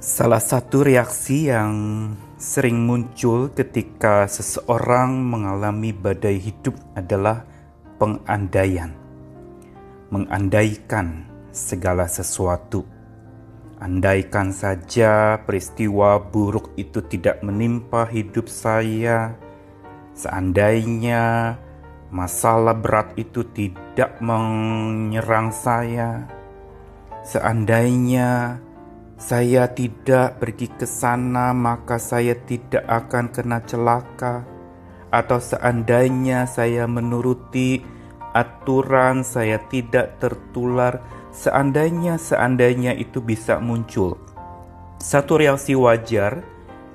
Salah satu reaksi yang sering muncul ketika seseorang mengalami badai hidup adalah pengandaian. Mengandaikan segala sesuatu. Andaikan saja peristiwa buruk itu tidak menimpa hidup saya. Seandainya masalah berat itu tidak menyerang saya. Seandainya saya tidak pergi ke sana, maka saya tidak akan kena celaka. Atau seandainya saya menuruti aturan, saya tidak tertular. Seandainya, seandainya itu bisa muncul. Satu reaksi wajar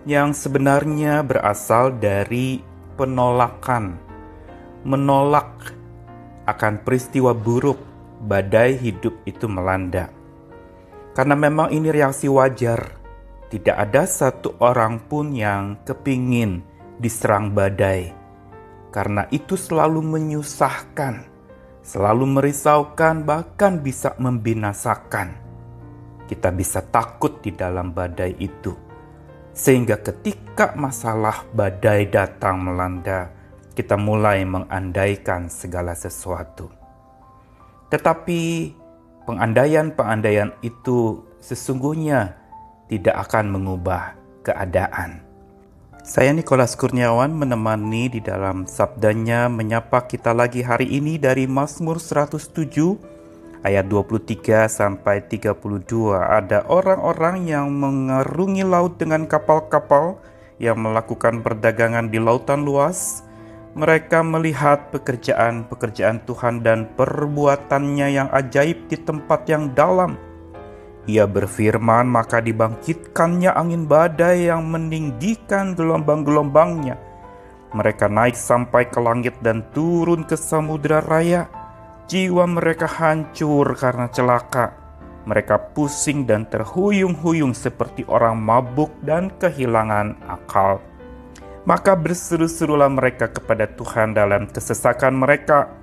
yang sebenarnya berasal dari penolakan, menolak akan peristiwa buruk badai hidup itu melanda. Karena memang ini reaksi wajar. Tidak ada satu orang pun yang kepingin diserang badai. Karena itu selalu menyusahkan, selalu merisaukan, bahkan bisa membinasakan. Kita bisa takut di dalam badai itu. Sehingga ketika masalah badai datang melanda, kita mulai mengandaikan segala sesuatu. Tetapi Pengandaian-pengandaian itu sesungguhnya tidak akan mengubah keadaan. Saya Nikolas Kurniawan menemani di dalam sabdanya menyapa kita lagi hari ini dari Mazmur 107 ayat 23 sampai 32. Ada orang-orang yang mengarungi laut dengan kapal-kapal yang melakukan perdagangan di lautan luas mereka melihat pekerjaan-pekerjaan Tuhan dan perbuatannya yang ajaib di tempat yang dalam. Ia berfirman, maka dibangkitkannya angin badai yang meninggikan gelombang-gelombangnya. Mereka naik sampai ke langit dan turun ke samudera raya. Jiwa mereka hancur karena celaka. Mereka pusing dan terhuyung-huyung seperti orang mabuk dan kehilangan akal. Maka berseru-serulah mereka kepada Tuhan dalam kesesakan mereka,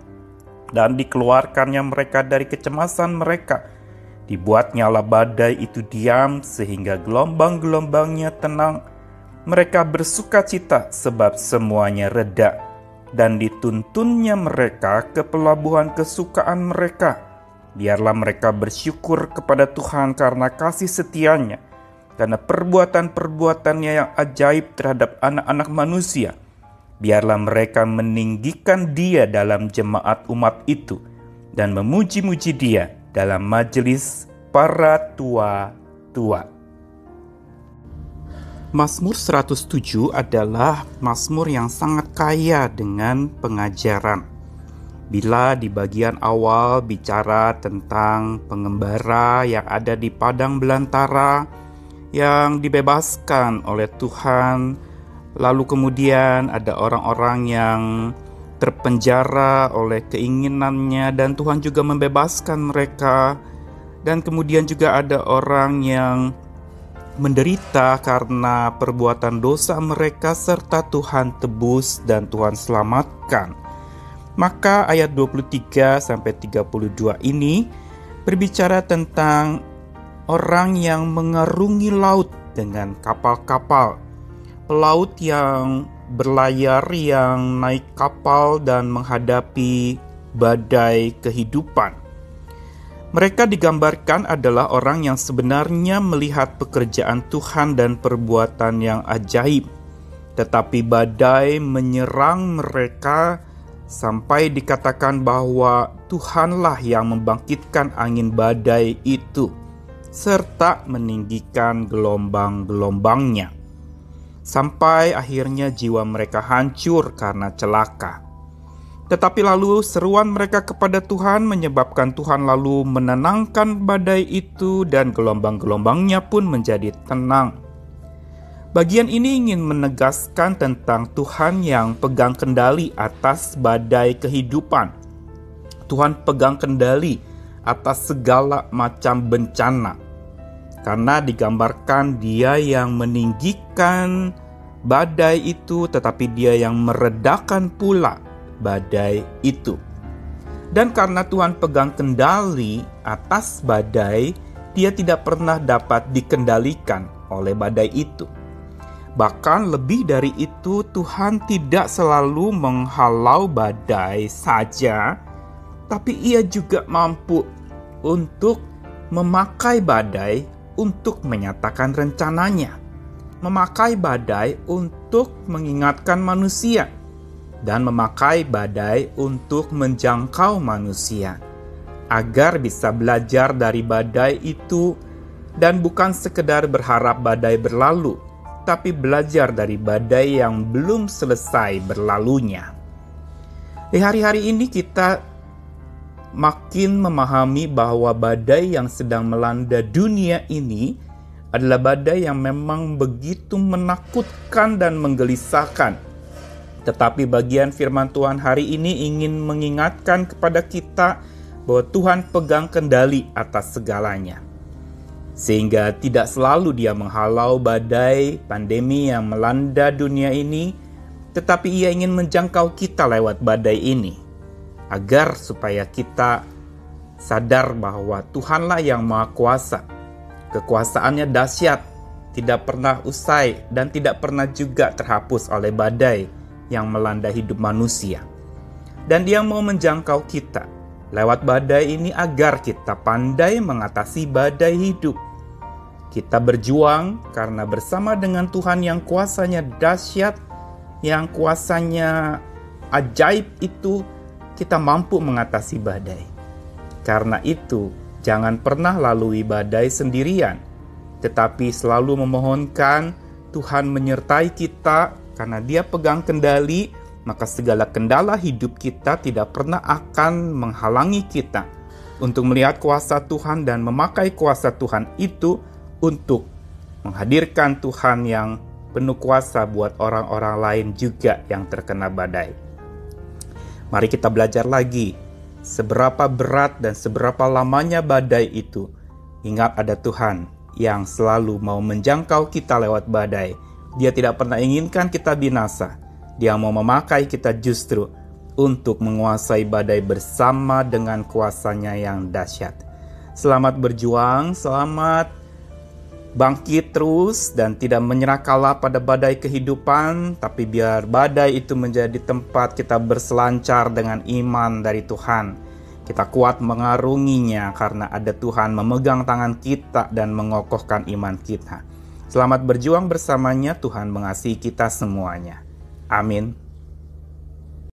dan dikeluarkannya mereka dari kecemasan mereka. Dibuatnya Dibuatnyalah badai itu diam sehingga gelombang-gelombangnya tenang. Mereka bersuka cita sebab semuanya reda, dan dituntunnya mereka ke pelabuhan kesukaan mereka. Biarlah mereka bersyukur kepada Tuhan karena kasih setianya karena perbuatan-perbuatannya yang ajaib terhadap anak-anak manusia. Biarlah mereka meninggikan dia dalam jemaat umat itu dan memuji-muji dia dalam majelis para tua-tua. Mazmur 107 adalah mazmur yang sangat kaya dengan pengajaran. Bila di bagian awal bicara tentang pengembara yang ada di padang belantara, yang dibebaskan oleh Tuhan, lalu kemudian ada orang-orang yang terpenjara oleh keinginannya, dan Tuhan juga membebaskan mereka. Dan kemudian juga ada orang yang menderita karena perbuatan dosa mereka, serta Tuhan tebus dan Tuhan selamatkan. Maka ayat 23 sampai 32 ini berbicara tentang orang yang mengarungi laut dengan kapal-kapal, pelaut yang berlayar yang naik kapal dan menghadapi badai kehidupan. Mereka digambarkan adalah orang yang sebenarnya melihat pekerjaan Tuhan dan perbuatan yang ajaib, tetapi badai menyerang mereka sampai dikatakan bahwa Tuhanlah yang membangkitkan angin badai itu serta meninggikan gelombang-gelombangnya, sampai akhirnya jiwa mereka hancur karena celaka. Tetapi lalu seruan mereka kepada Tuhan menyebabkan Tuhan lalu menenangkan badai itu dan gelombang-gelombangnya pun menjadi tenang. Bagian ini ingin menegaskan tentang Tuhan yang pegang kendali atas badai kehidupan. Tuhan pegang kendali atas segala macam bencana. Karena digambarkan dia yang meninggikan badai itu, tetapi dia yang meredakan pula badai itu. Dan karena Tuhan pegang kendali atas badai, dia tidak pernah dapat dikendalikan oleh badai itu. Bahkan lebih dari itu, Tuhan tidak selalu menghalau badai saja, tapi Ia juga mampu untuk memakai badai untuk menyatakan rencananya, memakai badai untuk mengingatkan manusia, dan memakai badai untuk menjangkau manusia agar bisa belajar dari badai itu dan bukan sekedar berharap badai berlalu, tapi belajar dari badai yang belum selesai berlalunya. Di hari-hari ini kita makin memahami bahwa badai yang sedang melanda dunia ini adalah badai yang memang begitu menakutkan dan menggelisahkan. Tetapi bagian firman Tuhan hari ini ingin mengingatkan kepada kita bahwa Tuhan pegang kendali atas segalanya. Sehingga tidak selalu dia menghalau badai pandemi yang melanda dunia ini, tetapi ia ingin menjangkau kita lewat badai ini. Agar supaya kita sadar bahwa Tuhanlah yang Maha Kuasa. Kekuasaannya dahsyat, tidak pernah usai dan tidak pernah juga terhapus oleh badai yang melanda hidup manusia. Dan dia mau menjangkau kita lewat badai ini agar kita pandai mengatasi badai hidup. Kita berjuang karena bersama dengan Tuhan yang kuasanya dahsyat, yang kuasanya ajaib itu, kita mampu mengatasi badai. Karena itu, jangan pernah lalui badai sendirian, tetapi selalu memohonkan Tuhan menyertai kita karena Dia pegang kendali maka segala kendala hidup kita tidak pernah akan menghalangi kita untuk melihat kuasa Tuhan dan memakai kuasa Tuhan itu untuk menghadirkan Tuhan yang penuh kuasa buat orang-orang lain juga yang terkena badai. Mari kita belajar lagi seberapa berat dan seberapa lamanya badai itu. Ingat ada Tuhan yang selalu mau menjangkau kita lewat badai. Dia tidak pernah inginkan kita binasa, dia mau memakai kita justru untuk menguasai badai bersama dengan kuasanya yang dahsyat. Selamat berjuang, selamat bangkit terus dan tidak menyerah kalah pada badai kehidupan, tapi biar badai itu menjadi tempat kita berselancar dengan iman dari Tuhan. Kita kuat mengarunginya karena ada Tuhan memegang tangan kita dan mengokohkan iman kita. Selamat berjuang bersamanya, Tuhan mengasihi kita semuanya. Amin.